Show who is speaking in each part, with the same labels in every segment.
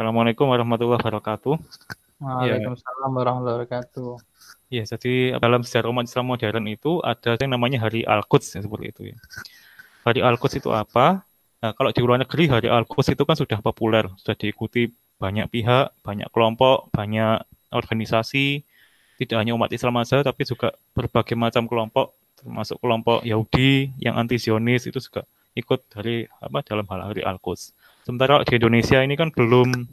Speaker 1: Assalamualaikum warahmatullahi wabarakatuh.
Speaker 2: Waalaikumsalam warahmatullahi wabarakatuh.
Speaker 1: Ya, jadi dalam sejarah umat Islam modern itu ada yang namanya Hari Al-Quds ya, seperti itu ya. Hari Al-Quds itu apa? Nah, kalau di luar negeri Hari Al-Quds itu kan sudah populer, sudah diikuti banyak pihak, banyak kelompok, banyak organisasi, tidak hanya umat Islam saja tapi juga berbagai macam kelompok termasuk kelompok Yahudi yang anti Zionis itu juga ikut dari apa dalam hal hari Al-Quds. Sementara di Indonesia ini kan belum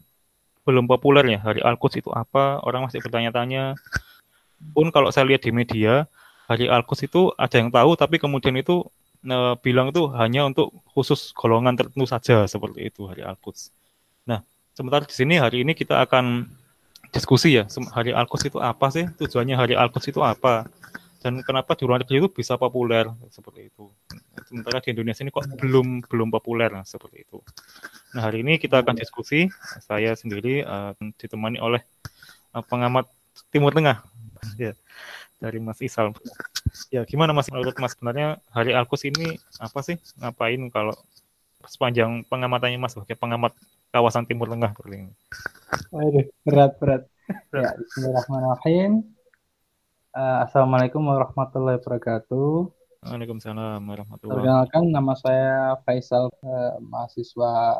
Speaker 1: belum populer ya hari Al-Quds itu apa, orang masih bertanya-tanya pun kalau saya lihat di media hari Alkus itu ada yang tahu tapi kemudian itu e, bilang itu hanya untuk khusus golongan tertentu saja seperti itu hari Alkus. Nah, sementara di sini hari ini kita akan diskusi ya hari Alkus itu apa sih tujuannya hari Alkus itu apa dan kenapa di luar negeri itu bisa populer seperti itu. Sementara di Indonesia ini kok belum belum populer nah, seperti itu. Nah hari ini kita akan diskusi saya sendiri uh, ditemani oleh uh, pengamat Timur Tengah ya dari Mas Isal. Ya gimana Mas menurut Mas sebenarnya Hari Alkus ini apa sih ngapain kalau sepanjang pengamatannya Mas sebagai pengamat kawasan Timur Tengah
Speaker 2: ini? Aduh, berat berat. Ya, Bismillahirrahmanirrahim. Uh, Assalamualaikum warahmatullahi wabarakatuh.
Speaker 1: Waalaikumsalam warahmatullahi
Speaker 2: wabarakatuh. Perkenalkan nama saya Faisal, uh, mahasiswa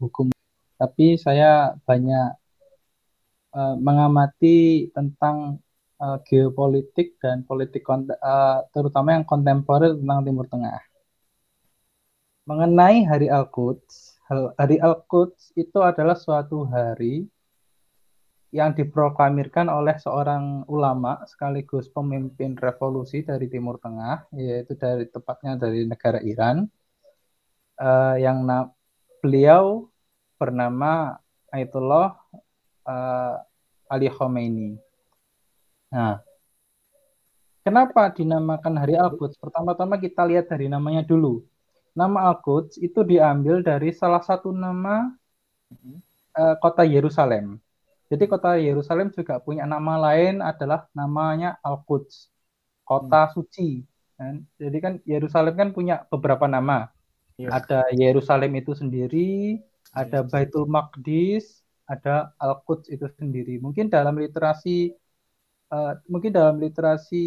Speaker 2: hukum. Tapi saya banyak uh, mengamati tentang uh, geopolitik dan politik uh, terutama yang kontemporer tentang Timur Tengah. Mengenai Hari Al-Quds, Hari Al-Quds itu adalah suatu hari yang diproklamirkan oleh seorang ulama sekaligus pemimpin revolusi dari Timur Tengah, yaitu dari tepatnya dari negara Iran, uh, yang beliau bernama Ayatollah uh, Ali Khomeini. Nah, kenapa dinamakan Hari Al-Quds? Pertama-tama kita lihat dari namanya dulu. Nama Al-Quds itu diambil dari salah satu nama uh, kota Yerusalem. Jadi kota Yerusalem juga punya nama lain adalah namanya Al-Quds, kota hmm. suci. Dan, jadi kan Yerusalem kan punya beberapa nama. Ya. Ada Yerusalem itu sendiri, ada iya. Baitul Maqdis, ada Al-Quds itu sendiri. Mungkin dalam literasi uh, mungkin dalam literasi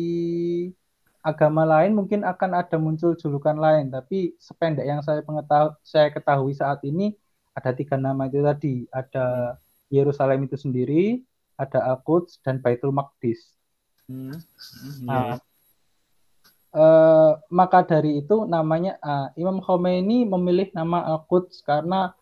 Speaker 2: agama lain mungkin akan ada muncul julukan lain tapi sependek yang saya pengetahui saya ketahui saat ini ada tiga nama itu tadi ada Yerusalem itu sendiri ada Al-Quds dan Baitul Maqdis hmm. Hmm, nah, uh, maka dari itu namanya uh, Imam Khomeini memilih nama Al-Quds karena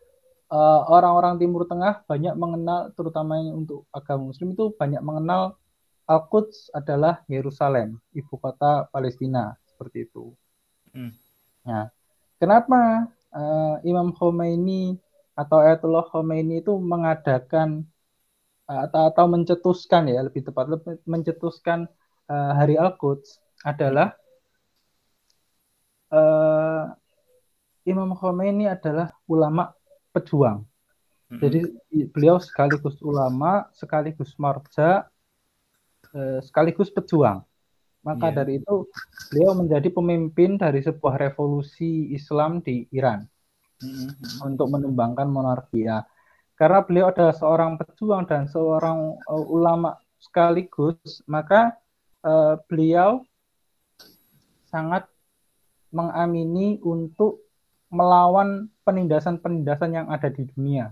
Speaker 2: orang-orang uh, Timur Tengah banyak mengenal terutama untuk agama Muslim itu banyak mengenal Al-Quds adalah Yerusalem, ibu kota Palestina, seperti itu. Hmm. Nah, kenapa uh, Imam Khomeini atau Ayatollah Khomeini itu mengadakan uh, atau, atau mencetuskan ya lebih tepat lebih mencetuskan uh, Hari Al-Quds adalah uh, Imam Khomeini adalah ulama pejuang. Hmm. Jadi beliau sekaligus ulama, sekaligus marja, Eh, sekaligus pejuang. Maka yeah. dari itu beliau menjadi pemimpin dari sebuah revolusi Islam di Iran mm-hmm. untuk menumbangkan monarki. Ya. Karena beliau adalah seorang pejuang dan seorang uh, ulama sekaligus, maka uh, beliau sangat mengamini untuk melawan penindasan-penindasan yang ada di dunia.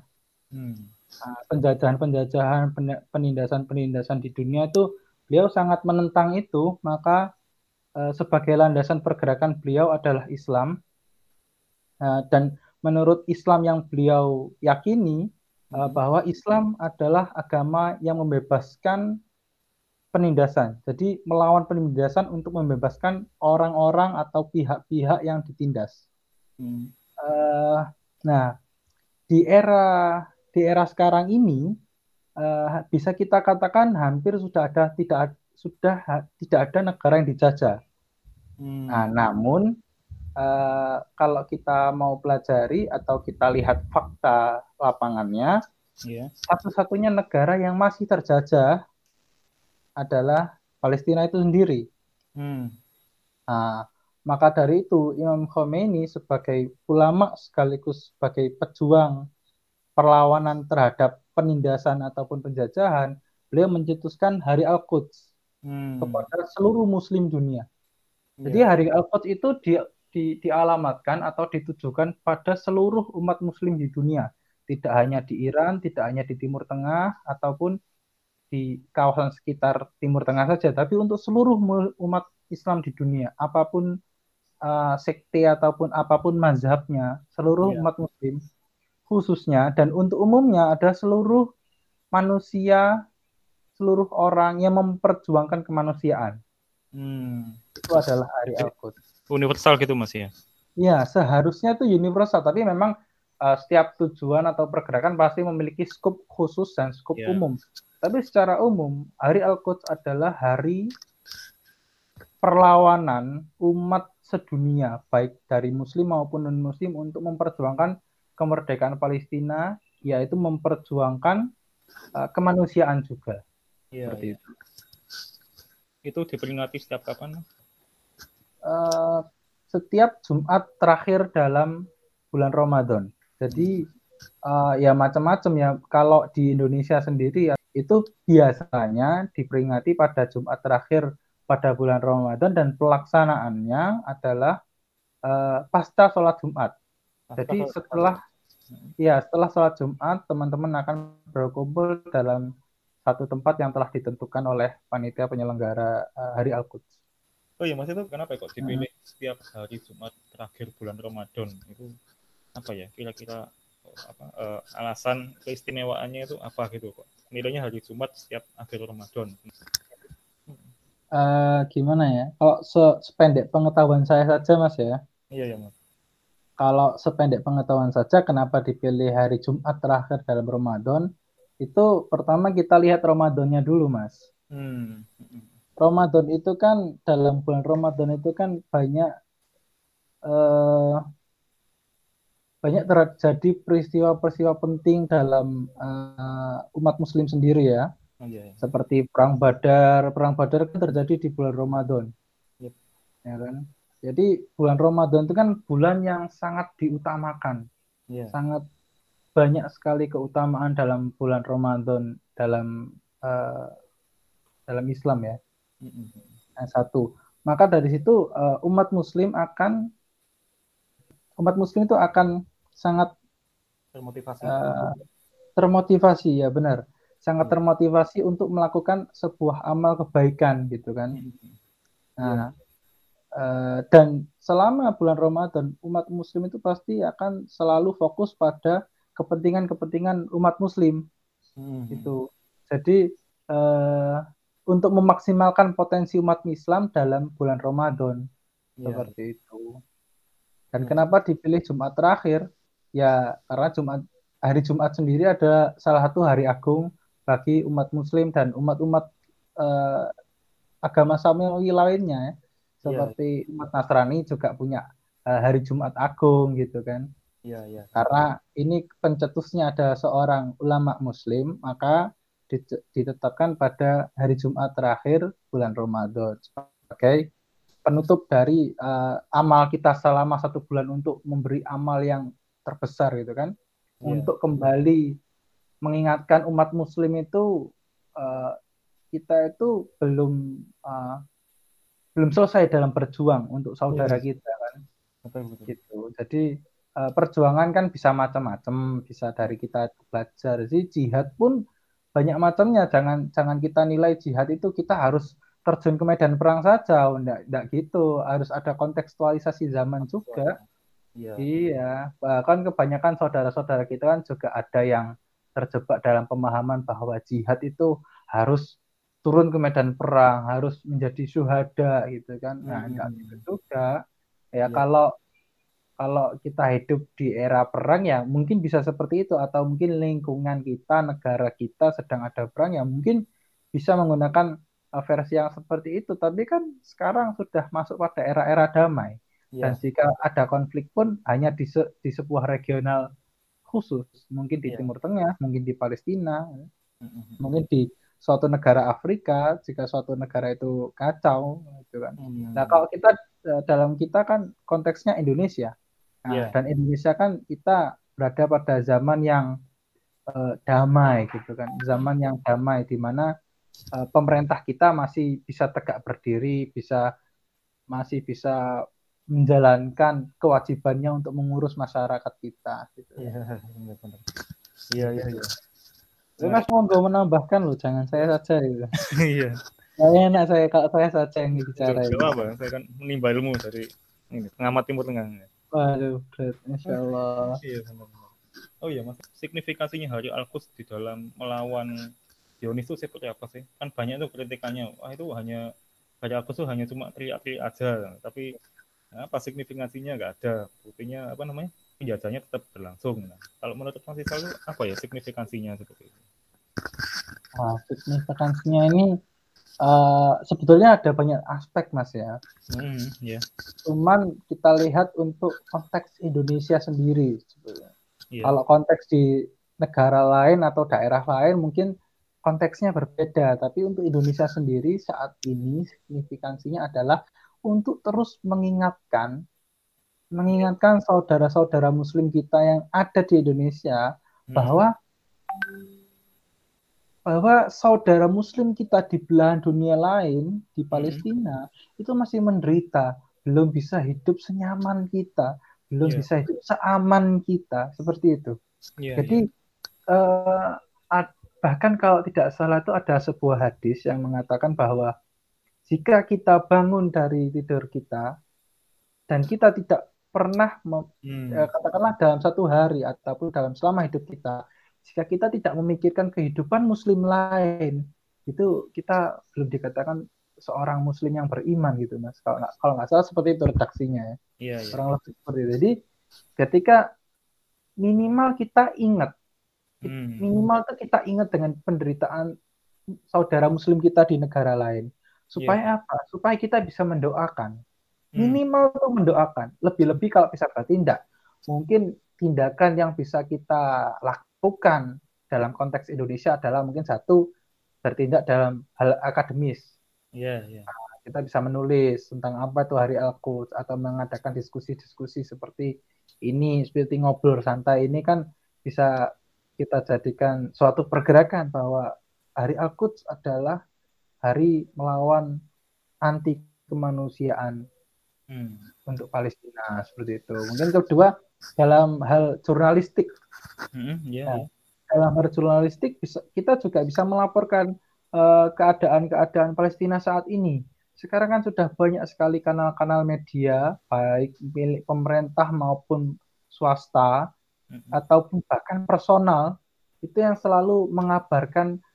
Speaker 2: Hmm. Nah, penjajahan-penjajahan, penindasan-penindasan di dunia itu beliau sangat menentang itu, maka uh, sebagai landasan pergerakan beliau adalah Islam. Uh, dan menurut Islam yang beliau yakini uh, bahwa Islam adalah agama yang membebaskan penindasan. Jadi melawan penindasan untuk membebaskan orang-orang atau pihak-pihak yang ditindas. Hmm. Uh, nah, di era di era sekarang ini uh, bisa kita katakan hampir sudah ada tidak sudah tidak ada negara yang dijajah. Hmm. Nah, namun uh, kalau kita mau pelajari atau kita lihat fakta lapangannya, yeah. satu-satunya negara yang masih terjajah adalah Palestina itu sendiri. Hmm. Nah, maka dari itu Imam Khomeini sebagai ulama sekaligus sebagai pejuang perlawanan terhadap penindasan ataupun penjajahan, beliau mencetuskan Hari Al-Quds hmm. kepada seluruh muslim dunia. Jadi yeah. Hari Al-Quds itu di, di, dialamatkan atau ditujukan pada seluruh umat muslim di dunia. Tidak hanya di Iran, tidak hanya di Timur Tengah, ataupun di kawasan sekitar Timur Tengah saja, tapi untuk seluruh umat Islam di dunia, apa pun uh, sekte ataupun apa pun mazhabnya, seluruh yeah. umat muslim khususnya dan untuk umumnya ada seluruh manusia, seluruh orang yang memperjuangkan kemanusiaan. Hmm. Itu adalah hari Al-Quds.
Speaker 1: Universal gitu Mas ya?
Speaker 2: Ya, seharusnya itu universal, tapi memang uh, setiap tujuan atau pergerakan pasti memiliki skup khusus dan skup yeah. umum. Tapi secara umum, hari Al-Quds adalah hari perlawanan umat sedunia, baik dari muslim maupun non-muslim untuk memperjuangkan kemerdekaan Palestina, yaitu memperjuangkan uh, kemanusiaan juga.
Speaker 1: Iya, Seperti iya. itu. Itu diperingati setiap kapan?
Speaker 2: Uh, setiap Jumat terakhir dalam bulan Ramadan. Jadi uh, ya macam-macam ya. Kalau di Indonesia sendiri ya, itu biasanya diperingati pada Jumat terakhir pada bulan Ramadan dan pelaksanaannya adalah uh, pasca sholat Jumat. Jadi setelah ya setelah sholat Jumat teman-teman akan berkumpul dalam satu tempat yang telah ditentukan oleh panitia penyelenggara uh, Hari Al-Quds.
Speaker 1: Oh iya Mas itu kenapa kok dipilih hmm. setiap hari Jumat terakhir bulan Ramadan itu apa ya kira-kira apa uh, alasan keistimewaannya itu apa gitu kok nilainya hari Jumat setiap akhir Ramadan
Speaker 2: uh, gimana ya? Kalau se sependek pengetahuan saya saja, Mas ya.
Speaker 1: Iya, ya, Mas.
Speaker 2: Kalau sependek pengetahuan saja, kenapa dipilih hari Jumat terakhir dalam Ramadan? Itu pertama kita lihat Ramadannya dulu, Mas. Hmm. Ramadan itu kan dalam bulan Ramadan itu kan banyak uh, banyak terjadi peristiwa-peristiwa penting dalam uh, umat Muslim sendiri ya. Oh, iya, iya. Seperti perang Badar, perang Badar kan terjadi di bulan Ramadan. Yep. Ya kan? Jadi bulan Ramadan itu kan bulan yang sangat diutamakan. Yeah. Sangat banyak sekali keutamaan dalam bulan Ramadan dalam uh, dalam Islam ya. Mm-hmm. Yang satu. Maka dari situ uh, umat muslim akan umat muslim itu akan sangat
Speaker 1: termotivasi.
Speaker 2: Uh, termotivasi ya benar sangat termotivasi untuk melakukan sebuah amal kebaikan gitu kan. Nah, uh, dan selama bulan Ramadan umat muslim itu pasti akan selalu fokus pada kepentingan-kepentingan umat muslim. Hmm. Gitu. Jadi uh, untuk memaksimalkan potensi umat Islam dalam bulan Ramadan yeah. seperti itu. Dan hmm. kenapa dipilih Jumat terakhir? Ya karena Jumat hari Jumat sendiri adalah salah satu hari agung bagi umat muslim dan umat-umat uh, agama Samawi lainnya ya. seperti yeah. umat Nasrani juga punya uh, hari Jumat Agung gitu kan.
Speaker 1: Iya, yeah, iya. Yeah.
Speaker 2: Karena ini pencetusnya ada seorang ulama muslim, maka ditetapkan pada hari Jumat terakhir bulan Ramadan sebagai penutup dari uh, amal kita selama satu bulan untuk memberi amal yang terbesar gitu kan. Yeah. Untuk kembali mengingatkan umat muslim itu uh, kita itu belum uh, belum selesai dalam berjuang untuk saudara yes. Iya. kita kan betul, betul. gitu jadi uh, perjuangan kan bisa macam-macam bisa dari kita belajar sih jihad pun banyak macamnya jangan jangan kita nilai jihad itu kita harus terjun ke medan perang saja enggak enggak gitu harus ada kontekstualisasi zaman juga iya. iya bahkan kebanyakan saudara-saudara kita kan juga ada yang terjebak dalam pemahaman bahwa jihad itu harus turun ke medan perang, harus menjadi syuhada gitu kan. Nah, hmm. enggak gitu juga. Ya, ya kalau kalau kita hidup di era perang ya mungkin bisa seperti itu atau mungkin lingkungan kita, negara kita sedang ada perang ya mungkin bisa menggunakan uh, versi yang seperti itu. Tapi kan sekarang sudah masuk pada era-era damai. Ya. Dan jika ada konflik pun hanya di, se di sebuah regional khusus, mungkin di yeah. Timur Tengah, mungkin di Palestina, mm-hmm. mungkin di suatu negara Afrika jika suatu negara itu kacau, gitu kan. Mm-hmm. Nah kalau kita eh, dalam kita kan konteksnya Indonesia, nah, yeah. dan Indonesia kan kita berada pada zaman yang uh, damai gitu kan zaman yang damai di mana uh, pemerintah kita masih bisa tegak berdiri bisa masih bisa menjalankan kewajibannya untuk mengurus masyarakat kita gitu.
Speaker 1: Iya, benar. Iya, iya, iya.
Speaker 2: Mas monggo menambahkan loh, jangan saya saja gitu.
Speaker 1: Iya.
Speaker 2: Saya enak saya kalau saya saja yang bicara.
Speaker 1: Gak apa, saya kan menimba ilmu dari ini pengamat Timur Tengah.
Speaker 2: Waduh, berat, insya Allah.
Speaker 1: Iya, benar. Oh iya, mas. Signifikasinya Hari Alkus di dalam melawan Dionis itu seperti apa sih? Kan banyak tuh kritikannya. Wah itu hanya Hari Alkus itu hanya cuma teriak-teriak aja, tapi apa signifikasinya nggak ada. Buktinya apa namanya? penjajahannya tetap berlangsung. Nah, kalau menurut Mas Isal apa ya signifikansinya seperti itu?
Speaker 2: Nah, signifikansinya ini uh, sebetulnya ada banyak aspek Mas ya.
Speaker 1: Hmm, yeah.
Speaker 2: Cuman kita lihat untuk konteks Indonesia sendiri sebetulnya. Yeah. Kalau konteks di negara lain atau daerah lain mungkin konteksnya berbeda, tapi untuk Indonesia sendiri saat ini signifikansinya adalah untuk terus mengingatkan mengingatkan saudara-saudara muslim kita yang ada di Indonesia hmm. bahwa bahwa saudara muslim kita di belahan dunia lain di hmm. Palestina hmm. itu masih menderita, belum bisa hidup senyaman kita, belum yeah. bisa hidup seaman kita seperti itu. Yeah, Jadi yeah. Uh, bahkan kalau tidak salah itu ada sebuah hadis yang mengatakan bahwa jika kita bangun dari tidur kita dan kita tidak pernah hmm. eh, katakanlah dalam satu hari ataupun dalam selama hidup kita jika kita tidak memikirkan kehidupan muslim lain itu kita belum dikatakan seorang muslim yang beriman gitu mas kalau nggak kalau nggak salah seperti itu redaksinya ya
Speaker 1: iya, iya.
Speaker 2: kurang lebih seperti itu jadi ketika minimal kita ingat hmm. minimal kita ingat dengan penderitaan saudara muslim kita di negara lain supaya yeah. apa supaya kita bisa mendoakan Hmm. minimal tuh mendoakan lebih-lebih kalau bisa bertindak mungkin tindakan yang bisa kita lakukan dalam konteks Indonesia adalah mungkin satu bertindak dalam hal akademis
Speaker 1: yeah, yeah.
Speaker 2: kita bisa menulis tentang apa itu hari Al-Quds atau mengadakan diskusi-diskusi seperti ini seperti ngobrol santai ini kan bisa kita jadikan suatu pergerakan bahwa hari Al-Quds adalah hari melawan anti kemanusiaan hmm. untuk Palestina seperti itu. Mungkin kedua dalam hal jurnalistik.
Speaker 1: Hmm, yeah.
Speaker 2: nah, dalam hal jurnalistik bisa kita juga bisa melaporkan uh, keadaan-keadaan Palestina saat ini. Sekarang kan sudah banyak sekali kanal-kanal media baik milik pemerintah maupun swasta hmm. ataupun bahkan personal itu yang selalu mengabarkan uh,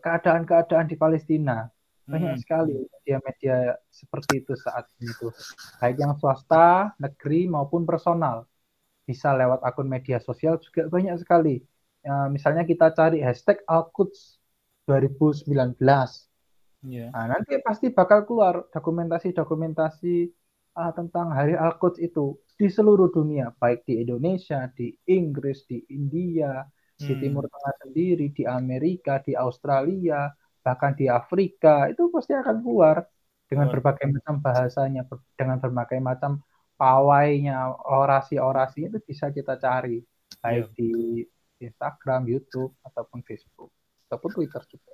Speaker 2: keadaan-keadaan di Palestina. Banyak hmm. sekali media-media seperti itu saat ini tuh. Baik yang swasta negeri maupun personal. Bisa lewat akun media sosial juga banyak sekali. Ya, misalnya kita cari hashtag Alquds 2019 yeah. nah, nanti pasti bakal keluar dokumentasi-dokumentasi uh, tentang Hari Alquds itu di seluruh dunia. Baik di Indonesia di Inggris di India hmm. di Timur Tengah sendiri di Amerika di Australia bahkan di Afrika itu pasti akan keluar dengan berbagai macam bahasanya, dengan berbagai macam pawainya, orasi-orasi itu bisa kita cari baik yeah. di Instagram, YouTube ataupun Facebook ataupun Twitter juga.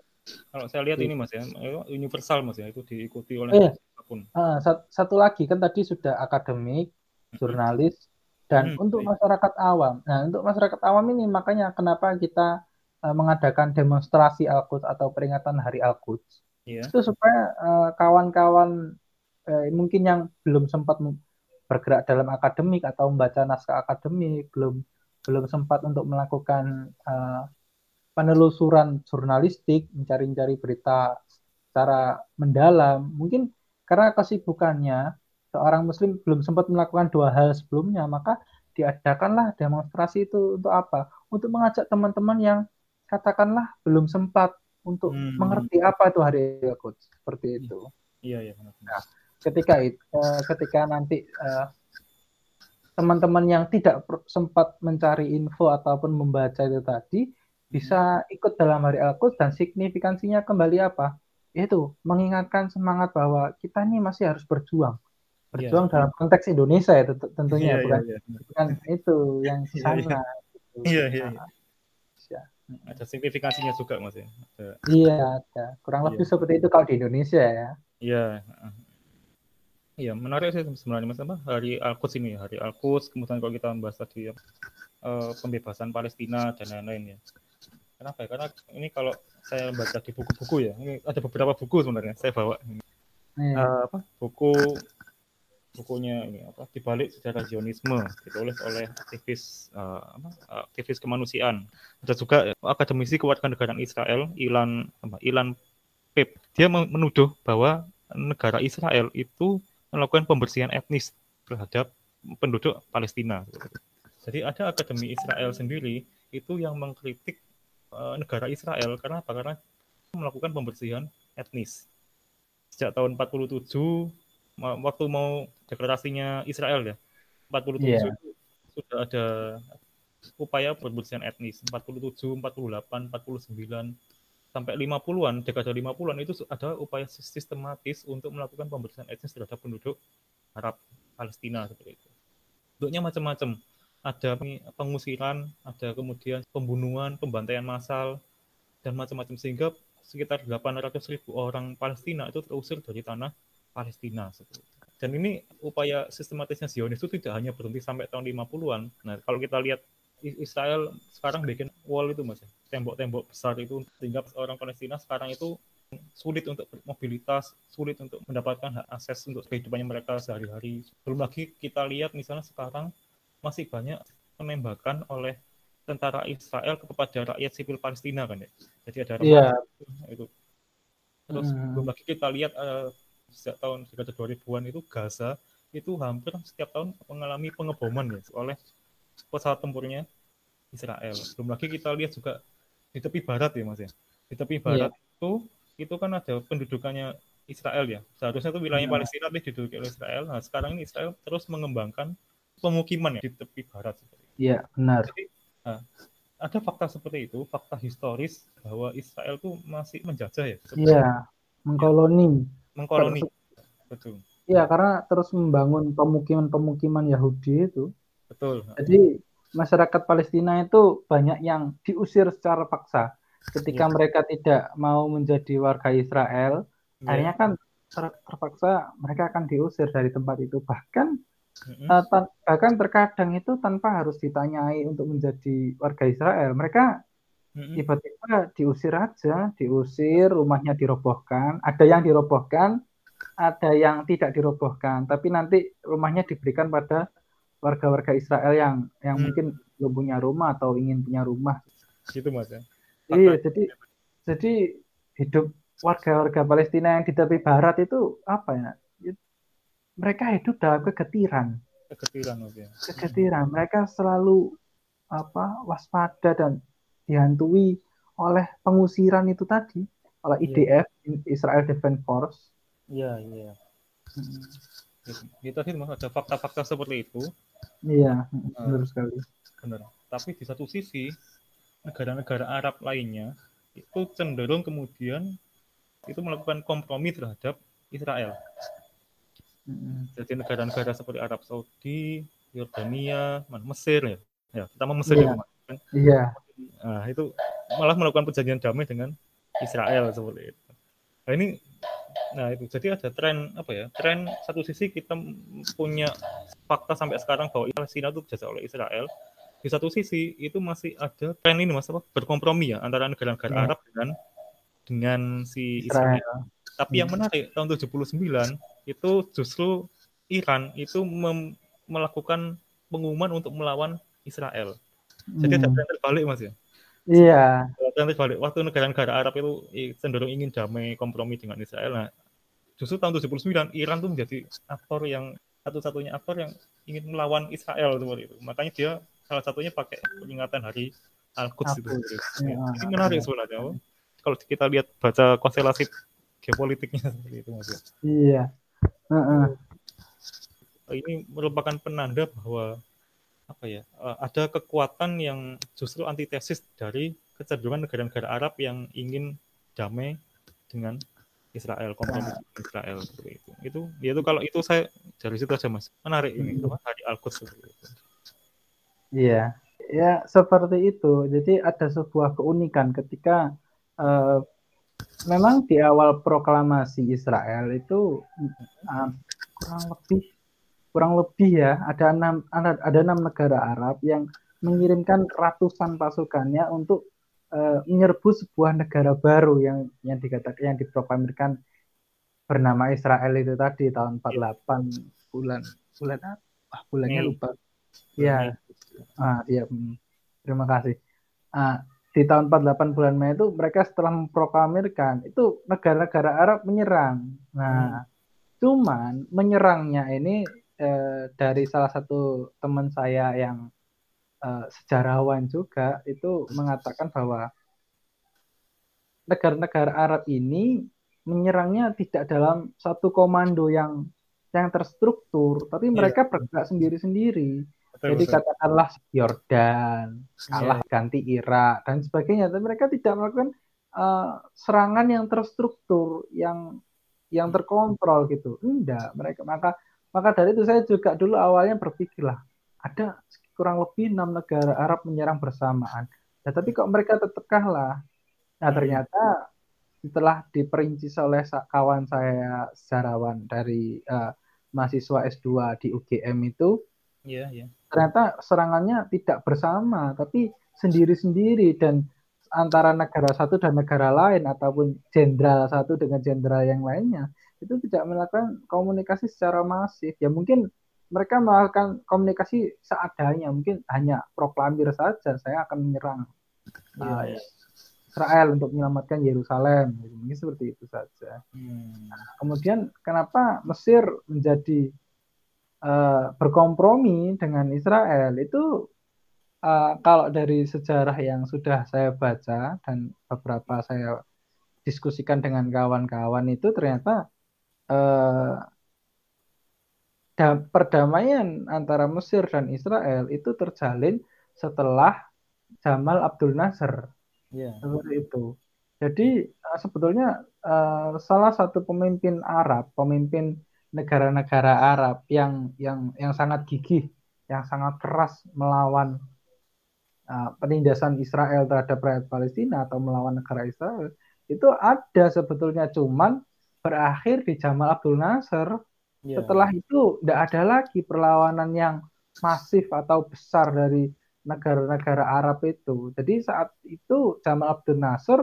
Speaker 1: Kalau saya lihat ini mas ya, universal mas ya itu diikuti oleh
Speaker 2: eh, siapa pun. Uh, satu lagi kan tadi sudah akademik, jurnalis, dan hmm, untuk masyarakat awam. Nah untuk masyarakat awam ini makanya kenapa kita uh, mengadakan demonstrasi Al-Quds atau peringatan Hari Al-Quds. Yeah. Itu supaya uh, kawan-kawan uh, mungkin yang belum sempat bergerak dalam akademik atau membaca naskah akademik, belum belum sempat untuk melakukan uh, penelusuran jurnalistik, mencari-cari berita secara mendalam. Mungkin karena kesibukannya seorang muslim belum sempat melakukan dua hal sebelumnya, maka diadakanlah demonstrasi itu untuk apa? Untuk mengajak teman-teman yang katakanlah belum sempat untuk hmm. mengerti apa itu hari coach seperti itu.
Speaker 1: Iya iya benar.
Speaker 2: Nah, ketika itu uh, ketika nanti uh, teman-teman yang tidak sempat mencari info ataupun membaca itu tadi bisa hmm. ikut dalam hari al dan signifikansinya kembali apa? Itu mengingatkan semangat bahwa kita ini masih harus berjuang. Berjuang yeah. dalam konteks Indonesia ya tentunya yeah, bukan yeah, yeah. bukan itu yang sana.
Speaker 1: Iya iya. Gitu. iya, iya.
Speaker 2: Nah,
Speaker 1: ada signifikansinya juga mas ya
Speaker 2: Iya, ada. Kurang
Speaker 1: Iya.
Speaker 2: lebih seperti itu kalau di Indonesia ya.
Speaker 1: iya iya menarik sih sebenarnya mas apa hari Al-Quds ini hari Al-Quds kemudian kalau kita membahas tadi ya, pembebasan Palestina dan lain-lain ya kenapa ya karena ini kalau saya baca di buku-buku ya ini ada beberapa buku sebenarnya saya bawa ini.
Speaker 2: Iya.
Speaker 1: Eh, apa buku bukunya ini apa dibalik sejarah Zionisme ditulis oleh aktivis apa, aktivis kemanusiaan. Ada juga akademisi kewarganegaraan Israel Ilan Ilan Pep dia men- menuduh bahwa negara Israel itu melakukan pembersihan etnis terhadap penduduk Palestina. Jadi ada akademi Israel sendiri itu yang mengkritik eh, negara Israel karena apa? Karena melakukan pembersihan etnis. Sejak tahun 47 ma- waktu mau deklarasinya Israel ya 47
Speaker 2: Iya.
Speaker 1: itu sudah ada upaya pembersihan etnis. 47 48 49 sampai 50-an dekade 50-an itu ada upaya sis- sistematis untuk melakukan pembersihan etnis terhadap penduduk Arab Palestina seperti itu. Bentuknya macam-macam. Ada peng- pengusiran ada kemudian pembunuhan pembantaian massal dan macam-macam sehingga sekitar 800 ribu orang Palestina itu terusir dari tanah Palestina seperti itu. Dan ini upaya sistematisnya Zionis itu tidak hanya berhenti sampai tahun 50-an. Nah, kalau kita lihat Israel sekarang bikin wall itu mas, ya, tembok-tembok besar itu sehingga orang Palestina sekarang itu sulit untuk mobilitas, sulit untuk mendapatkan hak akses untuk kehidupannya mereka sehari-hari. Belum lagi kita lihat misalnya sekarang masih banyak penembakan oleh tentara Israel kepada rakyat sipil Palestina kan ya. Jadi ada
Speaker 2: Iya.
Speaker 1: itu. Terus
Speaker 2: Hmm.
Speaker 1: belum lagi kita lihat eh, sejak tahun dekade 2000-an itu Gaza itu hampir setiap tahun mengalami pengeboman ya oleh pesawat tempurnya Israel. Belum lagi kita lihat juga di tepi barat ya Mas ya. Di tepi barat itu itu kan ada pendudukannya Israel ya. Seharusnya itu wilayah
Speaker 2: Hmm.
Speaker 1: Palestina tapi diduduki oleh Israel. Nah, sekarang ini Israel terus mengembangkan pemukiman ya di tepi barat seperti itu.
Speaker 2: Iya, benar.
Speaker 1: Jadi nah, ada fakta seperti itu, fakta historis bahwa Israel tuh masih menjajah ya,
Speaker 2: Iya, mengkoloni.
Speaker 1: Mengkoloni. Betul,
Speaker 2: Iya, karena terus membangun pemukiman-pemukiman Yahudi itu.
Speaker 1: betul.
Speaker 2: Jadi masyarakat Palestina itu banyak yang diusir secara paksa. Ketika
Speaker 1: Iya.
Speaker 2: mereka tidak mau menjadi warga Israel,
Speaker 1: Ya,
Speaker 2: akhirnya kan ter- terpaksa mereka akan diusir dari tempat itu. Bahkan eh, tan- bahkan terkadang itu tanpa harus ditanyai untuk menjadi warga Israel. Mereka tiba-tiba diusir aja, diusir, rumahnya dirobohkan. Ada yang dirobohkan, ada yang tidak dirobohkan. Tapi nanti rumahnya diberikan pada warga-warga Israel yang yang
Speaker 1: Hmm.
Speaker 2: mungkin belum punya rumah atau ingin punya rumah.
Speaker 1: gitu mas ya.
Speaker 2: Iya, jadi jadi hidup warga-warga Palestina yang di tepi barat itu apa ya? Mereka hidup dalam kegetiran,
Speaker 1: Kekecilan mas ya.
Speaker 2: kegetiran. Mereka selalu apa waspada dan dihantui oleh pengusiran itu tadi oleh
Speaker 1: Iya.
Speaker 2: IDF Israel Defense Force.
Speaker 1: Iya, iya. Gitu sih mas, ada fakta-fakta seperti itu,
Speaker 2: Iya, benar sekali.
Speaker 1: benar. Tapi di satu sisi, negara-negara Arab lainnya itu cenderung kemudian itu melakukan kompromi terhadap Israel.
Speaker 2: Mm,
Speaker 1: Jadi negara-negara seperti Arab Saudi, Yordania, Mesir ya. Ya, pertama Mesir
Speaker 2: Iya.
Speaker 1: ya.
Speaker 2: Iya,
Speaker 1: Nah, itu malah melakukan perjanjian damai dengan Israel seperti itu. Nah, ini nah itu jadi ada tren apa ya? Tren satu sisi kita punya fakta sampai sekarang bahwa Palestina itu dijajah oleh Israel. Di satu sisi itu masih ada tren ini Mas apa? berkompromi ya antara negara-negara
Speaker 2: Iya.
Speaker 1: Arab dengan dengan si Israel.
Speaker 2: Israel.
Speaker 1: Tapi yang menarik tahun 79 itu justru Iran itu melakukan pengumuman untuk melawan Israel. Jadi ada
Speaker 2: Hmm,
Speaker 1: tren terbalik Mas ya.
Speaker 2: Iya,
Speaker 1: Tren terbalik waktu negara-negara Arab itu cenderung ingin damai kompromi dengan Israel. Nah, justru tahun 79 Iran tuh menjadi aktor yang satu-satunya aktor yang ingin melawan Israel seperti itu. Makanya dia salah satunya pakai peringatan hari Al-Quds itu. Ya,
Speaker 2: ya.
Speaker 1: Ini menarik sebenarnya. Kalau kita lihat baca konstelasi geopolitiknya seperti itu Mas. ya.
Speaker 2: iya. Heeh.
Speaker 1: Ini merupakan penanda bahwa apa ya eh, ada kekuatan yang justru antitesis dari kecenderungan negara-negara Arab yang ingin damai dengan Israel kompromi dengan Israel seperti itu. Itu ya itu kalau itu saya dari situ aja mas. Menarik ini apa hari Al-Quds seperti itu.
Speaker 2: Iya. Ya, seperti itu. Jadi ada sebuah keunikan ketika uh, memang di awal proklamasi Israel itu uh, kurang lebih kurang lebih ya ada enam ada, ada enam negara Arab yang mengirimkan ratusan pasukannya untuk uh, menyerbu sebuah negara baru yang yang dikatakan yang diproklamirkan bernama Israel itu tadi tahun 48 bulan bulan apa? bulannya lupa. Ya, Ah, iya. Hmm. Terima kasih. Ah, di tahun 48 bulan Mei itu mereka setelah memproklamirkan itu negara-negara Arab menyerang. Nah, hmm. cuman menyerangnya ini eh, dari salah satu teman saya yang eh, sejarawan juga itu mengatakan bahwa negara-negara Arab ini menyerangnya tidak dalam satu komando yang yang terstruktur, tapi iya. mereka bergerak sendiri-sendiri. Jadi katakanlah Yordan kalah yeah. ganti Irak dan sebagainya, tapi mereka tidak melakukan uh, serangan yang terstruktur, yang yang terkontrol gitu. Enggak, mereka maka maka dari itu saya juga dulu awalnya berpikirlah ada kurang lebih enam negara Arab menyerang bersamaan. Nah, tapi kok mereka tetap kalah? Nah, ternyata setelah diperinci oleh kawan saya sejarawan dari uh, mahasiswa S2 di UGM itu, yeah, yeah ternyata serangannya tidak bersama tapi sendiri-sendiri dan antara negara satu dan negara lain ataupun jenderal satu dengan jenderal yang lainnya itu tidak melakukan komunikasi secara masif. Ya mungkin mereka melakukan komunikasi seadanya. Mungkin hanya proklamir saja saya akan menyerang. Uh, Israel untuk menyelamatkan Yerusalem. Mungkin seperti itu saja. Hmm. nah, kemudian kenapa Mesir menjadi uh, berkompromi dengan Israel? Itu uh, kalau dari sejarah yang sudah saya baca dan beberapa saya diskusikan dengan kawan-kawan itu ternyata uh, perdamaian antara Mesir dan Israel itu terjalin setelah Jamal Abdul Nasser yeah. seperti itu. Jadi uh, sebetulnya uh, salah satu pemimpin Arab, pemimpin negara-negara Arab yang yang yang sangat gigih, yang sangat keras melawan uh, penindasan Israel terhadap rakyat Palestina atau melawan negara Israel itu ada sebetulnya cuman berakhir di Jamal Abdul Nasser. Yeah. Setelah itu tidak ada lagi perlawanan yang masif atau besar dari negara-negara Arab itu. Jadi saat itu Jamal Abdul Nasser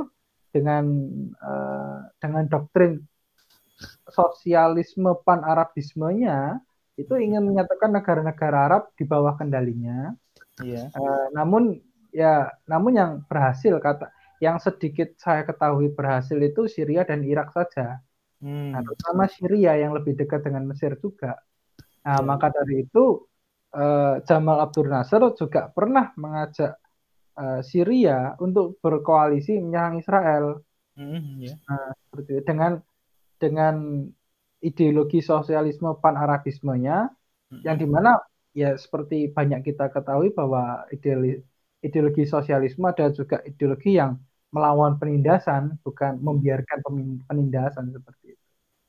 Speaker 2: dengan uh, dengan doktrin sosialisme pan-Arabismenya itu ingin menyatakan negara-negara Arab di bawah kendalinya. Iya. Uh, namun ya, namun yang berhasil kata yang sedikit saya ketahui berhasil itu Syria dan Irak saja. Hmm. Nah, terutama Syria yang lebih dekat dengan Mesir juga. Nah, hmm. maka dari itu uh, Jamal Abdul Nasser juga pernah mengajak uh, Syria untuk berkoalisi menyerang Israel. Hmm, yeah. nah, seperti itu. dengan dengan ideologi sosialisme pan-arabismenya hmm. yang di mana ya seperti banyak kita ketahui bahwa ideologi, ideologi sosialisme ada juga ideologi yang melawan penindasan bukan membiarkan penindasan seperti.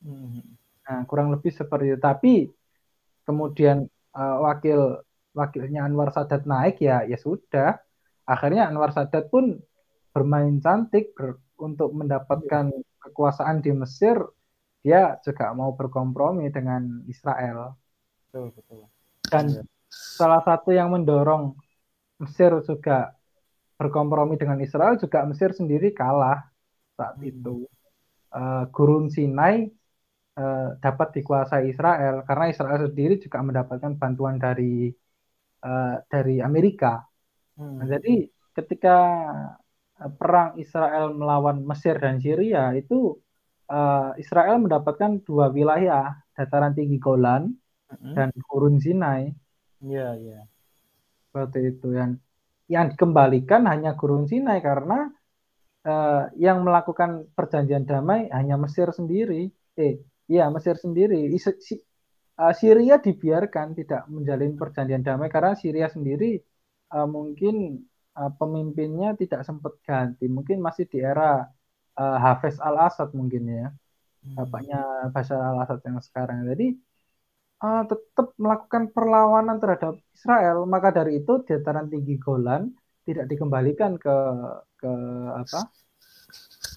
Speaker 2: Hmm. Nah kurang lebih seperti itu. Tapi kemudian uh, wakil wakilnya Anwar Sadat naik ya ya sudah. Akhirnya Anwar Sadat pun bermain cantik ber, untuk mendapatkan kekuasaan di Mesir dia juga mau berkompromi dengan Israel. Betul, betul. Dan ya. salah satu yang mendorong Mesir juga berkompromi dengan Israel juga Mesir sendiri kalah saat hmm. itu. Uh, Gurun Sinai uh, dapat dikuasai Israel karena Israel sendiri juga mendapatkan bantuan dari uh, dari Amerika. Hmm. Nah, jadi ketika perang Israel melawan Mesir dan Syria itu uh, Israel mendapatkan dua wilayah, dataran tinggi Golan mm-hmm. dan Gurun Sinai.
Speaker 1: Iya, yeah, iya. Yeah.
Speaker 2: Seperti itu yang yang dikembalikan hanya Gurun Sinai karena uh, yang melakukan perjanjian damai hanya Mesir sendiri. Eh, iya Mesir sendiri. Uh, Syria dibiarkan tidak menjalin perjanjian damai karena Syria sendiri uh, mungkin uh, pemimpinnya tidak sempat ganti. Mungkin masih di era uh, Hafiz Al Asad mungkin ya hmm. bapaknya Bashar Al Asad yang sekarang jadi uh, tetap melakukan perlawanan terhadap Israel. Maka dari itu dataran tinggi Golan tidak dikembalikan ke ke apa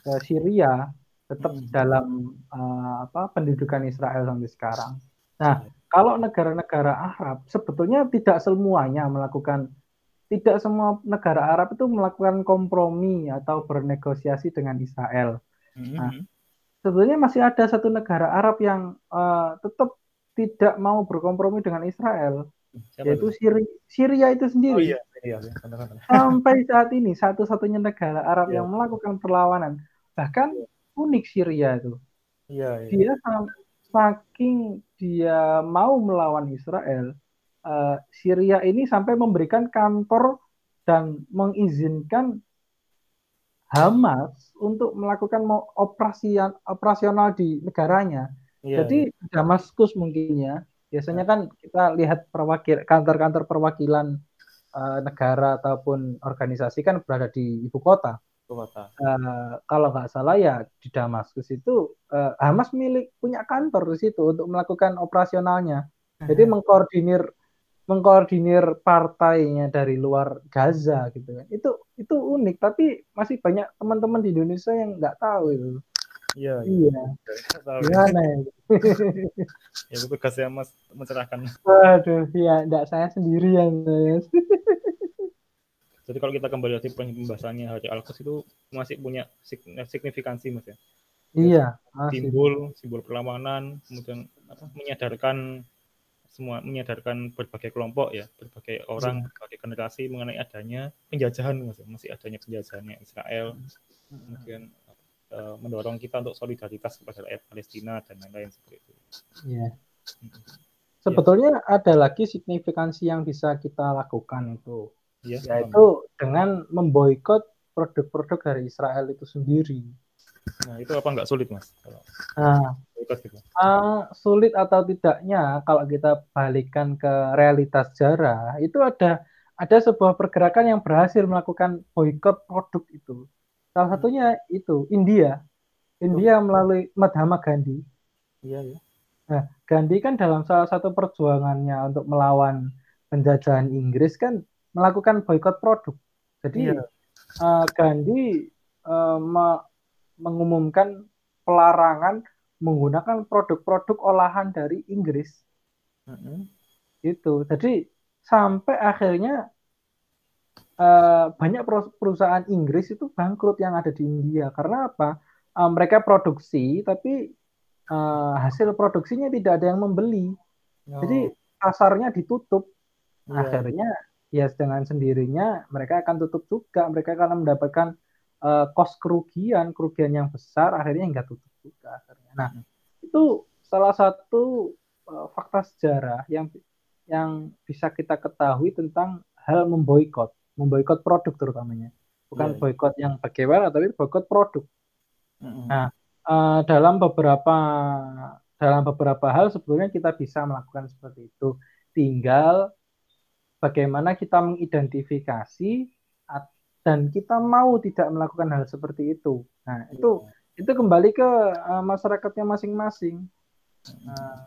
Speaker 2: ke Syria tetap hmm. dalam uh, apa pendudukan Israel sampai sekarang. Nah, kalau negara-negara Arab sebetulnya tidak semuanya melakukan tidak semua negara Arab itu melakukan kompromi atau bernegosiasi dengan Israel. Hmm. Nah, sebetulnya masih ada satu negara Arab yang uh, tetap tidak mau berkompromi dengan Israel, Siapa yaitu Syria, Syria itu sendiri. Oh, iya. Iya, iya. Sampai saat ini satu-satunya negara Arab iya. yang melakukan perlawanan. Bahkan iya unik Syria itu. Iya, iya. Dia saking dia mau melawan Israel, uh, Syria ini sampai memberikan kantor dan mengizinkan Hamas untuk melakukan operasi operasional di negaranya. Iya, Jadi iya. Damaskus mungkin ya. Biasanya kan kita lihat perwakil kantor-kantor perwakilan uh, negara ataupun organisasi kan berada di ibu kota Uh, kalau nggak salah ya di Damaskus itu uh, Hamas milik punya kantor di situ untuk melakukan operasionalnya. Jadi mengkoordinir mengkoordinir partainya dari luar Gaza gitu kan. Itu itu unik tapi masih banyak teman-teman di Indonesia yang nggak tahu itu.
Speaker 1: Iya. Iya. Gimana ya? ya itu tugasnya Mas mencerahkan.
Speaker 2: Waduh, ya enggak saya sendirian, Mas.
Speaker 1: Jadi kalau kita kembali lagi pembahasannya hari Al-Quds itu masih punya signifikansi mas ya.
Speaker 2: Iya.
Speaker 1: Masih. Simbol, simbol perlawanan, kemudian apa, menyadarkan semua menyadarkan berbagai kelompok ya, berbagai orang, iya. berbagai generasi mengenai adanya penjajahan mas, ya. masih adanya penjajahannya Israel, kemudian uh, mendorong kita untuk solidaritas kepada rakyat Palestina dan lain-lain seperti itu.
Speaker 2: Iya. Sebetulnya ya. ada lagi signifikansi yang bisa kita lakukan itu ya, yaitu dengan memboikot produk-produk dari Israel itu sendiri.
Speaker 1: Nah, itu apa nggak sulit, Mas?
Speaker 2: Nah, uh, sulit atau tidaknya kalau kita balikan ke realitas sejarah, itu ada ada sebuah pergerakan yang berhasil melakukan boikot produk itu. Salah satunya itu India. India melalui Mahatma Gandhi.
Speaker 1: Iya, iya.
Speaker 2: Nah, Gandhi kan dalam salah satu perjuangannya untuk melawan penjajahan Inggris kan melakukan boykot produk. Jadi iya. uh, Gandhi uh, me mengumumkan pelarangan menggunakan produk-produk olahan dari Inggris. Mm -hmm. Itu. Jadi sampai akhirnya uh, banyak perusahaan Inggris itu bangkrut yang ada di India karena apa? Uh, mereka produksi tapi uh, hasil produksinya tidak ada yang membeli. Oh. Jadi pasarnya ditutup. Yeah. Akhirnya ya dengan sendirinya mereka akan tutup juga mereka akan mendapatkan uh, kos kerugian kerugian yang besar akhirnya nggak tutup juga akhirnya nah hmm. itu salah satu uh, fakta sejarah yang yang bisa kita ketahui tentang hal memboikot memboikot produk terutamanya bukan yeah. Iya. boikot yang bagaimana tapi boikot produk mm-hmm. nah uh, dalam beberapa dalam beberapa hal sebetulnya kita bisa melakukan seperti itu tinggal bagaimana kita mengidentifikasi dan kita mau tidak melakukan hal seperti itu. Nah, itu ya. itu kembali ke uh, masyarakatnya masing-masing. Nah,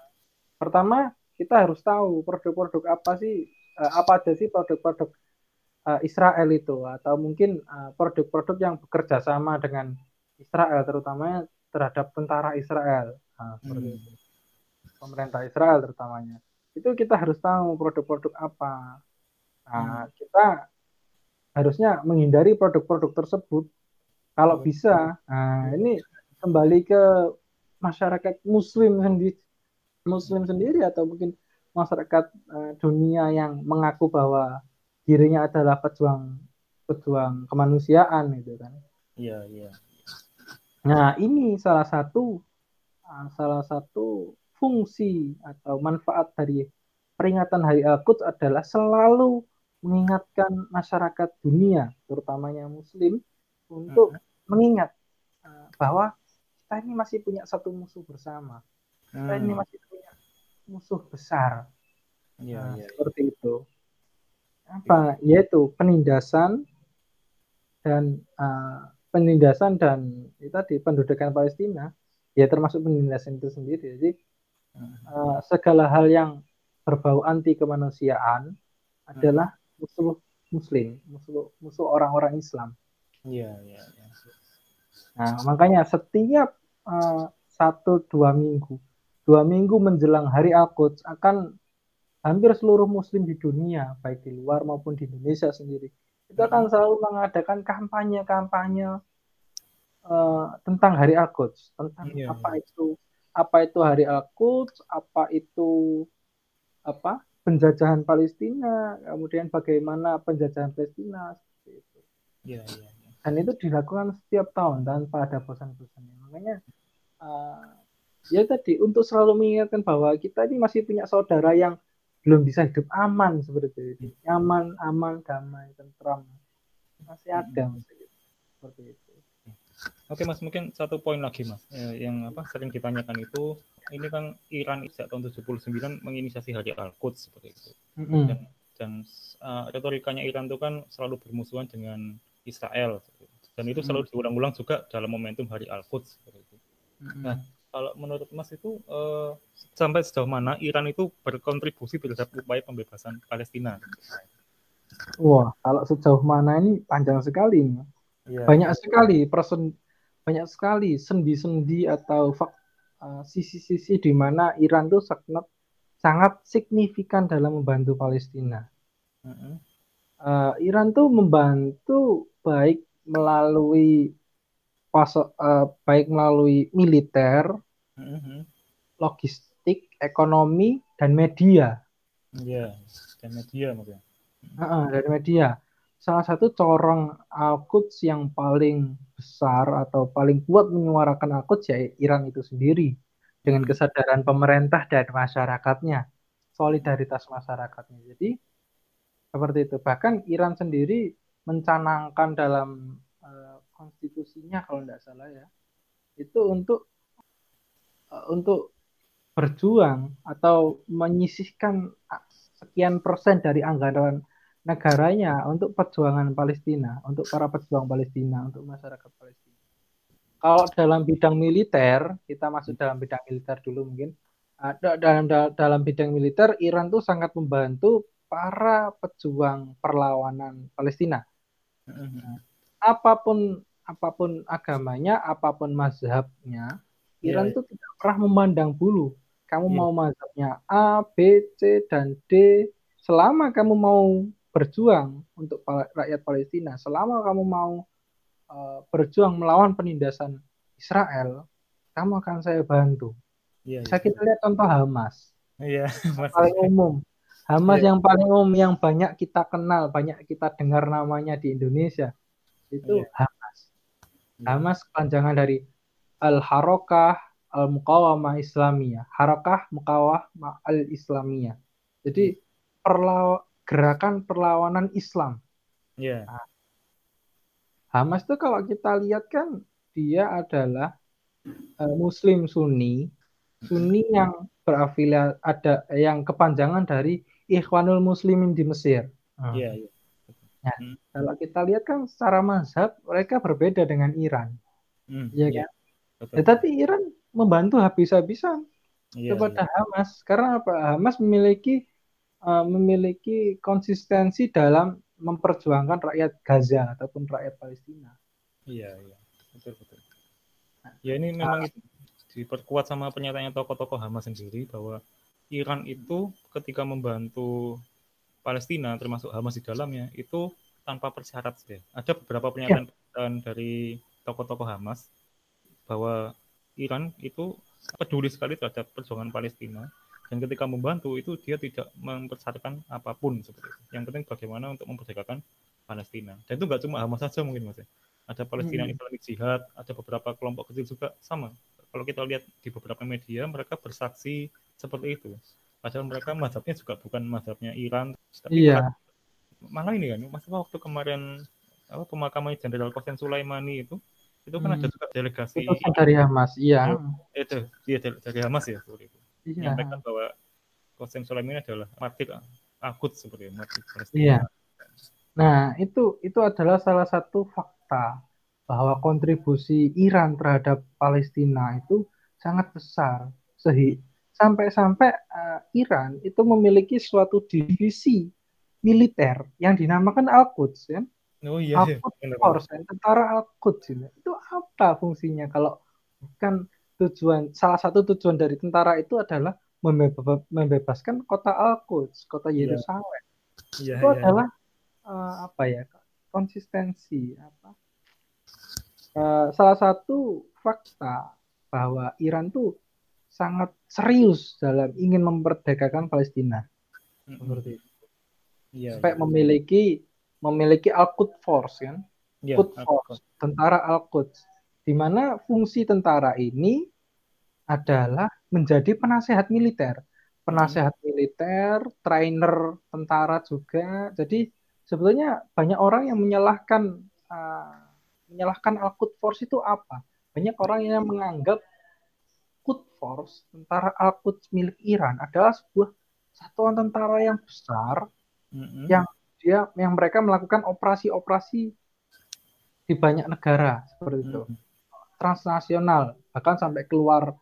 Speaker 2: pertama kita harus tahu produk-produk apa sih uh, apa aja sih produk-produk uh, Israel itu atau mungkin produk-produk uh, yang bekerja sama dengan Israel terutama terhadap tentara Israel. Nah, hmm. Pemerintah Israel terutamanya itu kita harus tahu produk-produk apa. Nah, hmm. kita harusnya menghindari produk-produk tersebut. Kalau hmm. bisa, nah ini kembali ke masyarakat Muslim sendiri, Muslim sendiri atau mungkin masyarakat uh, dunia yang mengaku bahwa dirinya adalah pejuang pejuang kemanusiaan itu kan.
Speaker 1: Iya iya.
Speaker 2: Nah ini salah satu uh, salah satu fungsi atau manfaat dari peringatan Hari Al-Quds adalah selalu mengingatkan masyarakat dunia, terutamanya Muslim, untuk hmm. mengingat uh, bahwa kita ini masih punya satu musuh bersama. Hmm. Kita ini hmm. masih punya musuh besar. Ya, nah, ya, seperti itu. Apa? Ya. Yaitu penindasan dan uh, penindasan dan itu tadi pendudukan Palestina ya termasuk penindasan itu sendiri. Jadi uh, segala hal yang berbau anti kemanusiaan adalah musuh muslim, musuh musuh orang-orang Islam.
Speaker 1: Iya, iya, iya.
Speaker 2: Nah, makanya setiap uh, satu dua minggu, dua minggu menjelang hari Al-Quds akan hampir seluruh muslim di dunia, baik di luar maupun di Indonesia sendiri, itu akan selalu mengadakan kampanye-kampanye uh, tentang hari Al-Quds, tentang yeah. apa itu apa itu hari Al-Quds, apa itu apa penjajahan Palestina, kemudian bagaimana penjajahan Palestina seperti itu.
Speaker 1: Yeah, yeah.
Speaker 2: Dan itu dilakukan setiap tahun tanpa ada bosan-bosannya. Makanya uh, ya tadi untuk selalu mengingatkan bahwa kita ini masih punya saudara yang belum bisa hidup aman seperti itu, nyaman, aman, damai, tentram, masih ada hmm. seperti itu.
Speaker 1: Oke mas, mungkin satu poin lagi mas, eh, yang apa sering ditanyakan itu, ini kan Iran sejak tahun 79 menginisiasi Hari Al-Quds seperti itu. Mm-hmm. Dan, dan uh, retorikanya Iran itu kan selalu bermusuhan dengan Israel. Dan itu selalu diulang-ulang juga dalam momentum Hari Al-Quds seperti itu. Mm-hmm. Nah, kalau menurut Mas itu uh, sampai sejauh mana Iran itu berkontribusi terhadap upaya pembebasan Palestina?
Speaker 2: Wah, kalau sejauh mana ini panjang sekali. Yeah. Banyak sekali person banyak sekali sendi-sendi atau uh, sisi-sisi di mana Iran itu sangat sangat signifikan dalam membantu Palestina. Uh, Iran tuh membantu baik melalui pasok uh, baik melalui militer, uh-huh. logistik, ekonomi dan media.
Speaker 1: Iya, yeah, dan media maksudnya.
Speaker 2: Uh, dan media salah satu corong Al-Quds yang paling besar atau paling kuat menyuarakan Al-Quds ya Iran itu sendiri dengan kesadaran pemerintah dan masyarakatnya, solidaritas masyarakatnya. Jadi seperti itu. Bahkan Iran sendiri mencanangkan dalam uh, konstitusinya kalau tidak salah ya, itu untuk uh, untuk berjuang atau menyisihkan sekian persen dari anggaran negaranya untuk perjuangan Palestina, untuk para pejuang Palestina, untuk masyarakat Palestina. Kalau dalam bidang militer, kita masuk dalam bidang militer dulu mungkin. Dalam dalam bidang militer, Iran tuh sangat membantu para pejuang perlawanan Palestina. Apa pun apa pun agamanya, apa pun mazhabnya, Iran yeah. tuh tidak pernah memandang bulu. Kamu yeah. mau mazhabnya A, B, C, dan D, selama kamu mau berjuang untuk rakyat Palestina, selama kamu mau uh, berjuang melawan penindasan Israel, kamu akan saya bantu. Ya, Bisa kita lihat contoh Hamas.
Speaker 1: Iya,
Speaker 2: paling umum. Hamas ya. yang paling umum yang banyak kita kenal, banyak kita dengar namanya di Indonesia. Itu ya. Hamas. Ya. Hamas kepanjangan dari Al-Harokah Al-Muqawamah Islamiyah. Harakah Muqawamah Al-Islamiyah. Jadi perlaw gerakan perlawanan Islam.
Speaker 1: Yeah. Nah,
Speaker 2: Hamas itu kalau kita lihat kan dia adalah uh, Muslim Sunni, Sunni yang berafiliasi ada yang kepanjangan dari Ikhwanul Muslimin di Mesir.
Speaker 1: Nah. Yeah, yeah.
Speaker 2: Nah, hmm. kalau kita lihat kan secara mazhab mereka berbeda dengan Iran, hmm, ya kan? Yeah. Tetapi Iran membantu habis-habisan yeah, kepada yeah. Hamas karena apa? Hamas memiliki uh, memiliki konsistensi dalam memperjuangkan rakyat Gaza ataupun rakyat Palestina.
Speaker 1: Iya, iya, betul betul. Ya ini memang uh, diperkuat sama pernyataannya tokoh-tokoh Hamas sendiri bahwa Iran itu ketika membantu Palestina termasuk Hamas di dalamnya itu tanpa persyarat saja. Ada beberapa pernyataan ya. dari tokoh-tokoh Hamas bahwa Iran itu peduli sekali terhadap perjuangan Palestina dan ketika membantu itu dia tidak mempersyaratkan apa pun seperti itu. Yang penting bagaimana untuk memerdekakan Palestina. Dan itu nggak cuma Hamas saja mungkin mas ya. Ada Palestina hmm. Islamic Jihad, ada beberapa kelompok kecil juga sama. Kalau kita lihat di beberapa media mereka bersaksi seperti itu. Padahal mereka mazhabnya juga bukan mazhabnya Iran,
Speaker 2: tapi iya.
Speaker 1: malah ini kan, masa waktu kemarin apa pemakaman Jenderal Qasem Sulaimani itu itu kan hmm. ada juga delegasi
Speaker 2: itu dari Hamas, iya.
Speaker 1: Itu, iya dari Hamas ya seperti iya. menyampaikan bahwa Qasem Soleimani adalah martir akut seperti martir
Speaker 2: Palestina. Iya. Nah, itu itu adalah salah satu fakta bahwa kontribusi Iran terhadap Palestina itu sangat besar. Sehi, sampai-sampai uh, Iran itu memiliki suatu divisi militer yang dinamakan Al-Quds ya.
Speaker 1: Oh iya, iya.
Speaker 2: Al-Quds Force, tentara Al-Quds ini. Itu apa fungsinya kalau bukan tujuan salah satu tujuan dari tentara itu adalah membebaskan kota Al-Quds, kota iya. Yerusalem. Yeah. itu yeah, adalah uh, apa ya? konsistensi apa? Uh, salah satu fakta bahwa Iran tuh sangat serius dalam ingin memperdekakan Palestina. Seperti itu. Yeah, Sampai yeah. memiliki memiliki Al-Quds Force kan? Yeah, Quds Force, tentara Al-Quds. Di mana fungsi tentara ini adalah menjadi penasehat militer. Penasehat militer, trainer tentara juga. Jadi sebetulnya banyak orang yang menyalahkan uh, menyalahkan Al-Quds Force itu apa? Banyak orang yang menganggap Quds Force, tentara Al-Quds milik Iran adalah sebuah satuan tentara yang besar mm-hmm. yang dia yang mereka melakukan operasi-operasi di banyak negara seperti itu. Mm-hmm. Transnasional, bahkan sampai keluar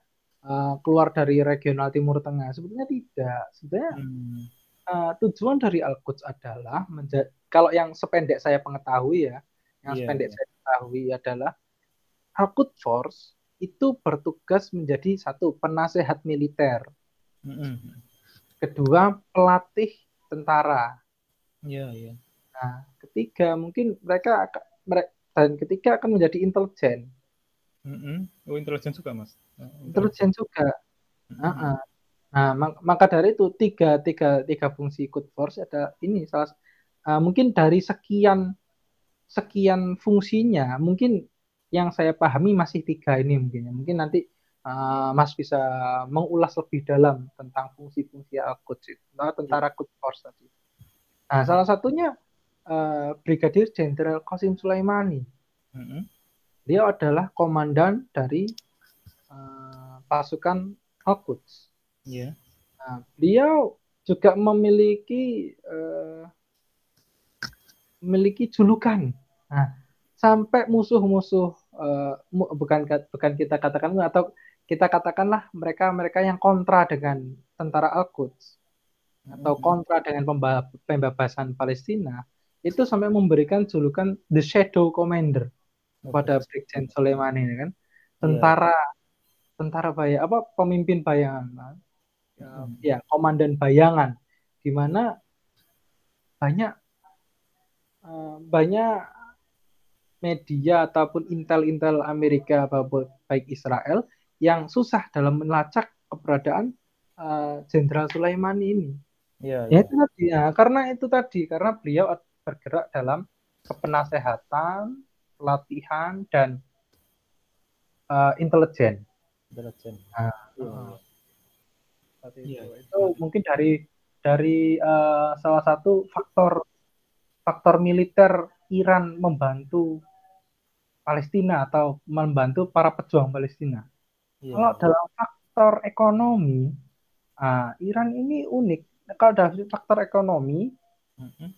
Speaker 2: uh, keluar dari regional Timur Tengah. Sebetulnya tidak. Sebetulnya hmm. uh, tujuan dari Al-Quds adalah menjadi kalau yang sependek saya pengetahui ya, yang yeah, sependek yeah. saya ketahui adalah Al-Quds Force itu bertugas menjadi satu penasehat militer. Mm-hmm. Kedua, pelatih tentara.
Speaker 1: Iya, yeah, iya. Yeah.
Speaker 2: Nah, ketiga mungkin mereka mereka dan ketiga akan menjadi intelijen.
Speaker 1: Mm-hmm. Oh, intelijen juga, Mas.
Speaker 2: Intelijen juga. Mm-hmm. Nah, maka dari itu tiga tiga tiga fungsi code force ada ini salah uh, mungkin dari sekian sekian fungsinya mungkin yang saya pahami masih tiga ini mungkin ya. Mungkin nanti uh, Mas bisa mengulas lebih dalam tentang fungsi-fungsi Al-Quds itu, tentara Quds Force tadi. Nah, salah satunya uh, Brigadir Jenderal Qasim Sulaimani. Mm-hmm. Dia adalah komandan dari uh, pasukan Al-Quds.
Speaker 1: Yeah.
Speaker 2: Nah, beliau juga memiliki uh, memiliki julukan. Nah, sampai musuh-musuh uh, bukan bukan kita katakan atau kita katakanlah mereka mereka yang kontra dengan tentara Al-Quds atau hmm. kontra dengan pembebasan Palestina itu sampai memberikan julukan the shadow commander kepada Brigjen Soleimani kan tentara yeah. tentara bayang apa pemimpin bayangan ya, hmm. ya komandan bayangan di mana banyak uh, banyak media ataupun intel-intel Amerika baik Israel yang susah dalam melacak keberadaan eh, Jenderal uh, Sulaimani ini. Ya, ya. ya itu tadi ya, karena itu tadi karena beliau bergerak dalam kepenasehatan, pelatihan dan uh, intelijen.
Speaker 1: Intelijen.
Speaker 2: Nah, ya, ya. itu. Ya. itu mungkin dari dari uh, salah satu faktor faktor militer Iran membantu Palestina atau membantu para pejuang Palestina. Ya. Kalau dalam faktor ekonomi, uh, Iran ini unik. Kalau dari faktor ekonomi, uh -huh.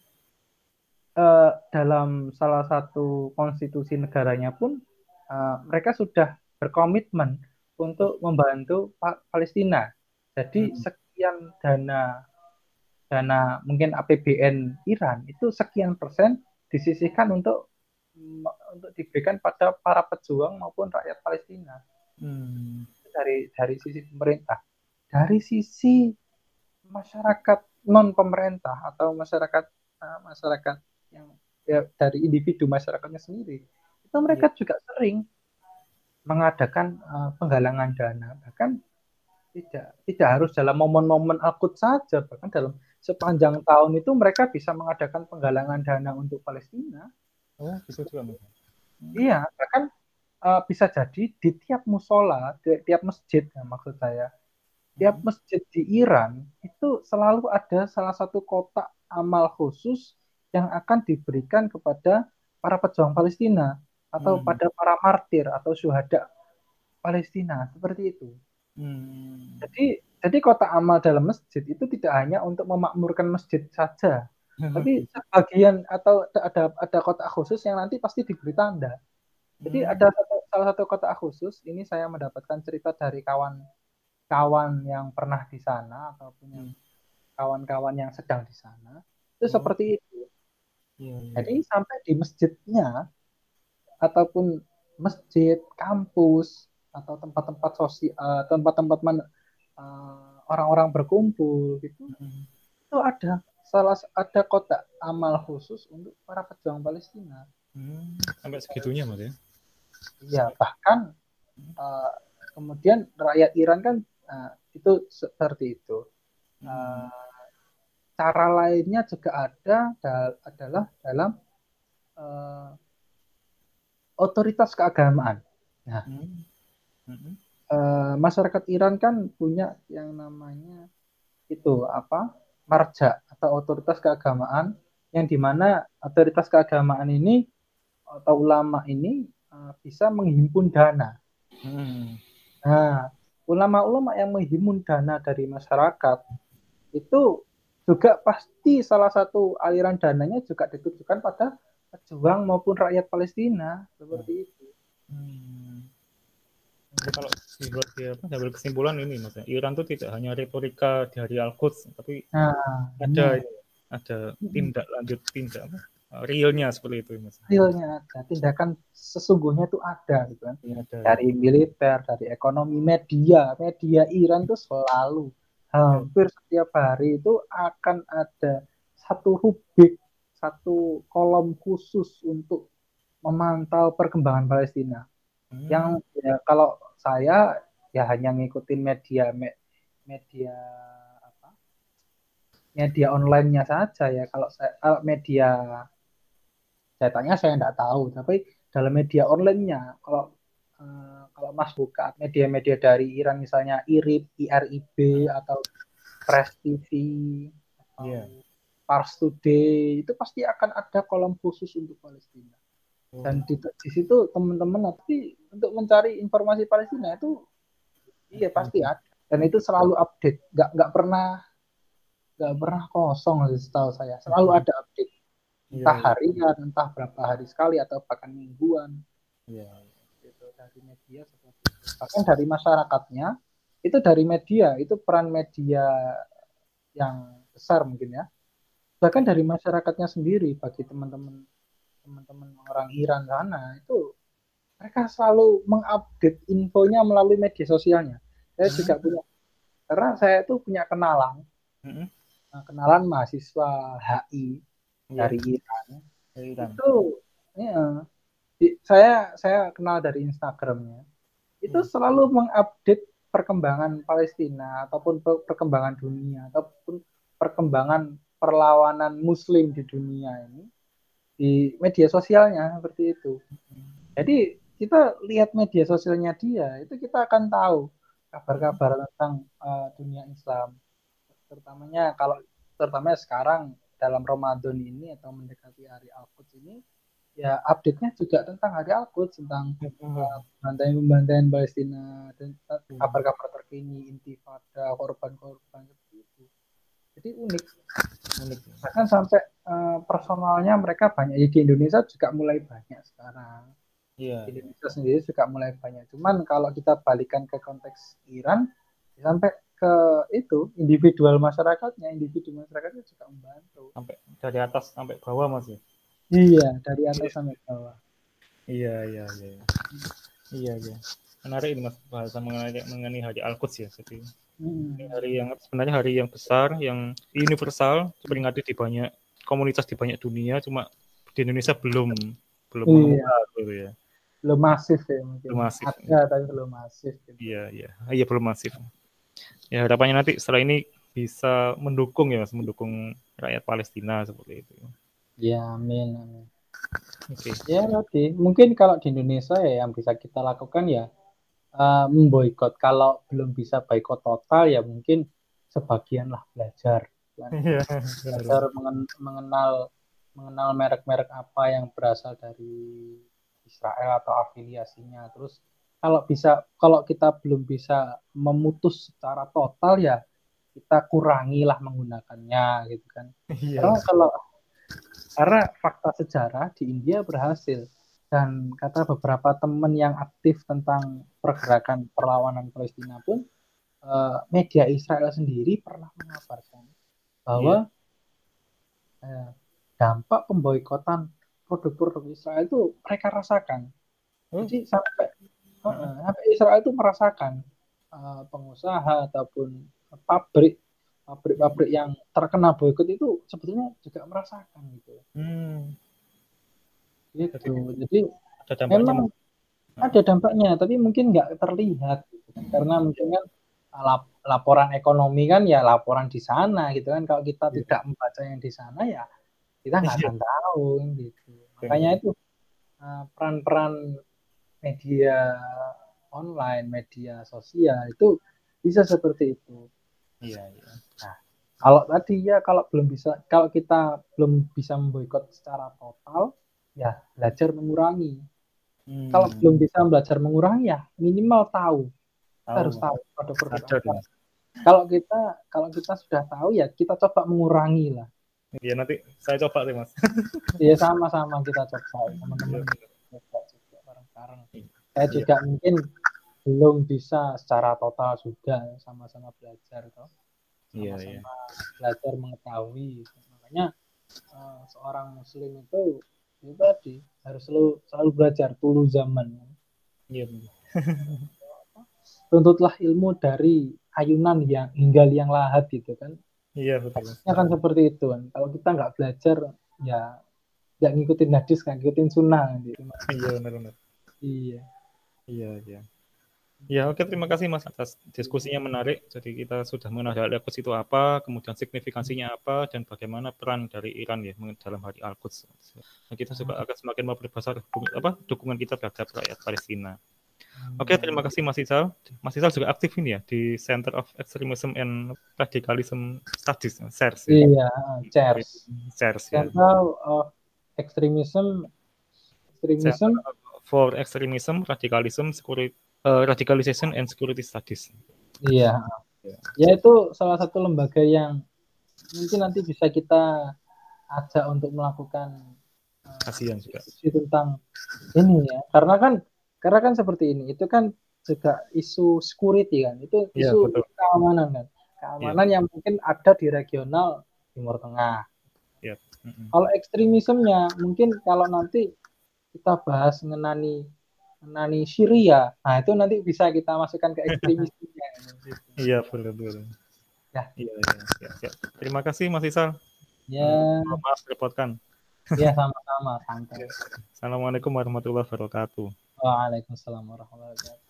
Speaker 2: Uh, dalam salah satu konstitusi negaranya pun uh, mereka sudah berkomitmen untuk membantu pa Palestina. Jadi hmm. sekian dana dana mungkin APBN Iran itu sekian persen disisihkan untuk untuk diberikan pada para pejuang maupun rakyat Palestina. Hmm. Dari dari sisi pemerintah, dari sisi masyarakat non pemerintah atau masyarakat uh, masyarakat yang ya, dari individu masyarakatnya sendiri, itu mereka yeah. juga sering mengadakan uh, penggalangan dana, bahkan tidak tidak harus dalam momen-momen akut saja, bahkan dalam sepanjang tahun itu mereka bisa mengadakan penggalangan dana untuk Palestina.
Speaker 1: Oh, bisa juga
Speaker 2: Iya, bahkan uh, bisa jadi di tiap musola, di tiap masjid, ya, maksud saya, tiap hmm. masjid di Iran itu selalu ada salah satu kotak amal khusus yang akan diberikan kepada para pejuang Palestina atau hmm. pada para martir atau syuhada Palestina seperti itu. Hmm. Jadi jadi kotak amal dalam masjid itu tidak hanya untuk memakmurkan masjid saja, tapi sebagian atau ada ada kotak khusus yang nanti pasti diberi tanda. Jadi hmm. ada satu, salah satu kotak khusus ini saya mendapatkan cerita dari kawan kawan yang pernah di sana ataupun yang kawan-kawan yang sedang di sana itu
Speaker 1: Hmm.
Speaker 2: seperti
Speaker 1: Iya, iya.
Speaker 2: Jadi sampai di masjidnya ataupun masjid, kampus atau tempat-tempat sosial, tempat-tempat mana eh, orang-orang berkumpul gitu,
Speaker 1: Mm.
Speaker 2: itu ada salah ada kotak amal khusus untuk para pejuang Palestina.
Speaker 1: Hmm, sampai segitunya mas ya.
Speaker 2: Iya, bahkan eh, kemudian rakyat Iran kan eh, itu seperti itu.
Speaker 1: Hmm.
Speaker 2: Cara lainnya juga ada da- adalah dalam eh, otoritas keagamaan.
Speaker 1: Hmm. Hmm.
Speaker 2: Eh, masyarakat Iran kan punya yang namanya itu apa marja atau otoritas keagamaan yang di mana otoritas keagamaan ini atau ulama ini eh, bisa menghimpun dana.
Speaker 1: Hmm.
Speaker 2: Nah, ulama-ulama yang menghimpun dana dari masyarakat itu juga pasti salah satu aliran dananya juga ditujukan pada pejuang maupun rakyat Palestina seperti itu.
Speaker 1: Hmm. Jadi kalau dibuat dia apa, ambil kesimpulan ini mas, ya, Iran tuh tidak hanya retorika dari Al-Quds, tapi
Speaker 2: Nah,
Speaker 1: ada
Speaker 2: ini
Speaker 1: ada tindak lanjut tindak apa, realnya seperti itu mas.
Speaker 2: realnya ada tindakan sesungguhnya itu ada gitu kan.
Speaker 1: Iya, ada.
Speaker 2: Dari militer, dari ekonomi, media, media Iran itu selalu hampir setiap hari itu akan ada satu rubrik, satu kolom khusus untuk memantau perkembangan Palestina.
Speaker 1: Hmm.
Speaker 2: yang ya kalau saya ya hanya ngikutin media me- media apa media online-nya saja ya kalau saya kalau media cetaknya saya tidak tahu tapi dalam media online-nya kalau eh, kalau Mas buka media-media dari Iran misalnya IRIB, IRIB atau Press TV. Pars Today itu pasti akan ada kolom khusus untuk Palestina
Speaker 1: Oh.
Speaker 2: dan di, di situ teman-teman nanti untuk mencari informasi Palestina itu iya pasti ada dan itu selalu update nggak nggak pernah nggak pernah kosong setahu saya selalu ada update
Speaker 1: Iya,
Speaker 2: entah
Speaker 1: iya.
Speaker 2: harian entah berapa hari sekali atau bahkan mingguan
Speaker 1: Iya.
Speaker 2: Dari media seperti itu. Bahkan dari masyarakatnya itu dari media itu peran media yang besar mungkin ya. Bahkan dari masyarakatnya sendiri bagi teman-teman teman-teman orang Iran sana itu mereka selalu mengupdate infonya melalui media sosialnya. Saya juga punya karena saya itu punya kenalan.
Speaker 1: Mm-mm.
Speaker 2: nah, kenalan mahasiswa HI
Speaker 1: Iya,
Speaker 2: dari Iran.
Speaker 1: Dari Iran.
Speaker 2: itu ya, di- saya saya kenal dari Instagramnya itu
Speaker 1: Hmm.
Speaker 2: selalu mengupdate perkembangan Palestina ataupun per- perkembangan dunia ataupun perkembangan perlawanan Muslim di dunia ini di media sosialnya seperti itu. Jadi kita lihat media sosialnya dia itu kita akan tahu kabar-kabar tentang uh, dunia Islam. Terutamanya kalau terutama sekarang dalam Ramadan ini atau mendekati hari Al-Quds ini ya update-nya juga tentang hari Al-Quds tentang uh, pembantaian-pembantaian Palestina dan uh, kabar-kabar terkini intifada korban-korban seperti itu. Jadi unik
Speaker 1: Unik.
Speaker 2: bahkan sampai uh, personalnya mereka banyak Ya, di Indonesia juga mulai banyak sekarang
Speaker 1: Iya.
Speaker 2: di Indonesia sendiri juga mulai banyak cuman kalau kita balikan ke konteks Iran sampai ke itu individual masyarakatnya individu masyarakatnya juga membantu
Speaker 1: Sampai dari atas sampai bawah mas ya.
Speaker 2: Iya dari atas sampai bawah
Speaker 1: Iya iya iya. Iya iya. Menarik ini mas bahasan mengenai mengenai hari Al-Quds ya. Jadi
Speaker 2: Hmm.
Speaker 1: ini hari yang sebenarnya hari yang besar, yang universal, diperingati di banyak komunitas di banyak dunia, cuma di Indonesia belum belum
Speaker 2: Iya.
Speaker 1: gitu ya.
Speaker 2: belum masif ya mungkin
Speaker 1: Belum masif.
Speaker 2: ada tapi belum masif gitu.
Speaker 1: Iya iya. Ah, Iya belum masif. Ya harapannya nanti setelah ini bisa mendukung ya mas, mendukung rakyat Palestina seperti itu.
Speaker 2: Ya amin amin
Speaker 1: Oke.
Speaker 2: ya tadi mungkin kalau di Indonesia ya yang bisa kita lakukan ya eh, memboikot kalau belum bisa boikot total ya mungkin sebagian lah belajar
Speaker 1: Iya.
Speaker 2: belajar mengen- mengenal mengenal merek-merek apa yang berasal dari Israel atau afiliasinya terus kalau bisa kalau kita belum bisa memutus secara total ya kita kurangilah menggunakannya gitu kan
Speaker 1: Iya.
Speaker 2: karena kalau karena fakta sejarah di India berhasil dan kata beberapa teman yang aktif tentang pergerakan perlawanan Palestina pun uh, media Israel sendiri pernah mengabarkan bahwa yeah. uh, dampak pemboikotan produk-produk Israel itu mereka rasakan. Hmm? Jadi sampai uh, sampai Israel itu merasakan uh, pengusaha ataupun pabrik pabrik-pabrik yang terkena boykot itu sebetulnya juga merasakan gitu. Hmm. Gitu. Jadi ada dampaknya. memang ada dampaknya, tapi mungkin nggak terlihat gitu kan. karena mungkin kan lap, laporan ekonomi kan ya laporan di sana gitu kan. Kalau kita ya. tidak membaca yang di sana ya kita nggak iya. akan tahu gitu. Makanya itu eh, peran-peran media online, media sosial itu bisa seperti itu. Iya, iya. Kalau tadi ya kalau belum bisa kalau kita belum bisa memboikot secara total, ya belajar mengurangi. Hmm. Kalau belum bisa belajar mengurangi ya minimal tahu. tahu. harus tahu produk-produk Kalau kita kalau kita sudah tahu ya kita coba mengurangi lah.
Speaker 1: Iya nanti saya coba sih mas.
Speaker 2: Iya sama-sama kita coba teman-teman iya, coba juga bareng-bareng. Saya juga mungkin belum bisa secara total juga sama-sama belajar toh iya, sama-sama iya, iya. belajar mengetahui. Makanya uh, seorang muslim itu itu tadi harus selalu selalu belajar dulu zaman. Iya tuntutlah ilmu dari ayunan yang hingga liang lahat gitu kan.
Speaker 1: Iya betul.
Speaker 2: Ya kan seperti itu kan. Kalau kita nggak belajar ya nggak ngikutin hadis nggak ngikutin sunnah gitu.
Speaker 1: iya benar benar.
Speaker 2: Iya.
Speaker 1: Iya iya Ya, oke terima kasih Mas atas diskusinya menarik. Jadi kita sudah mengenal Al-Quds itu apa, kemudian signifikansinya apa, dan bagaimana peran dari Iran ya dalam hari Al-Quds. Nah, kita juga akan semakin memperbesar apa dukungan kita terhadap rakyat Palestina. Oke, terima kasih Mas Isal. Mas Isal juga aktif ini ya di Center of Extremism and Radicalism Studies, CERS.
Speaker 2: Ya. Iya, CERS.
Speaker 1: CERS.
Speaker 2: Ya. Center of Extremism,
Speaker 1: Extremism for Extremism, Radicalism, Security uh, Radicalization and Security Studies.
Speaker 2: Iya. Ya itu salah satu lembaga yang mungkin nanti bisa kita ajak untuk melakukan
Speaker 1: uh, kasihan juga
Speaker 2: tentang ini ya. Karena kan karena kan seperti ini. Itu kan juga isu security kan. Itu iya, isu ya, keamanan kan. Keamanan ya. yang mungkin ada di regional Timur Tengah. Ya. Mm -hmm. Kalau ekstremismenya mungkin kalau nanti kita bahas mengenai Nani Syria. Nah, itu nanti bisa kita masukkan ke ekstremisnya.
Speaker 1: iya, betul. Ya. Iya, iya, iya, iya. Terima kasih Mas Isal.
Speaker 2: Ya.
Speaker 1: Maaf repotkan.
Speaker 2: Ya, sama-sama. Santai.
Speaker 1: Assalamualaikum warahmatullahi wabarakatuh.
Speaker 2: Waalaikumsalam warahmatullahi wabarakatuh.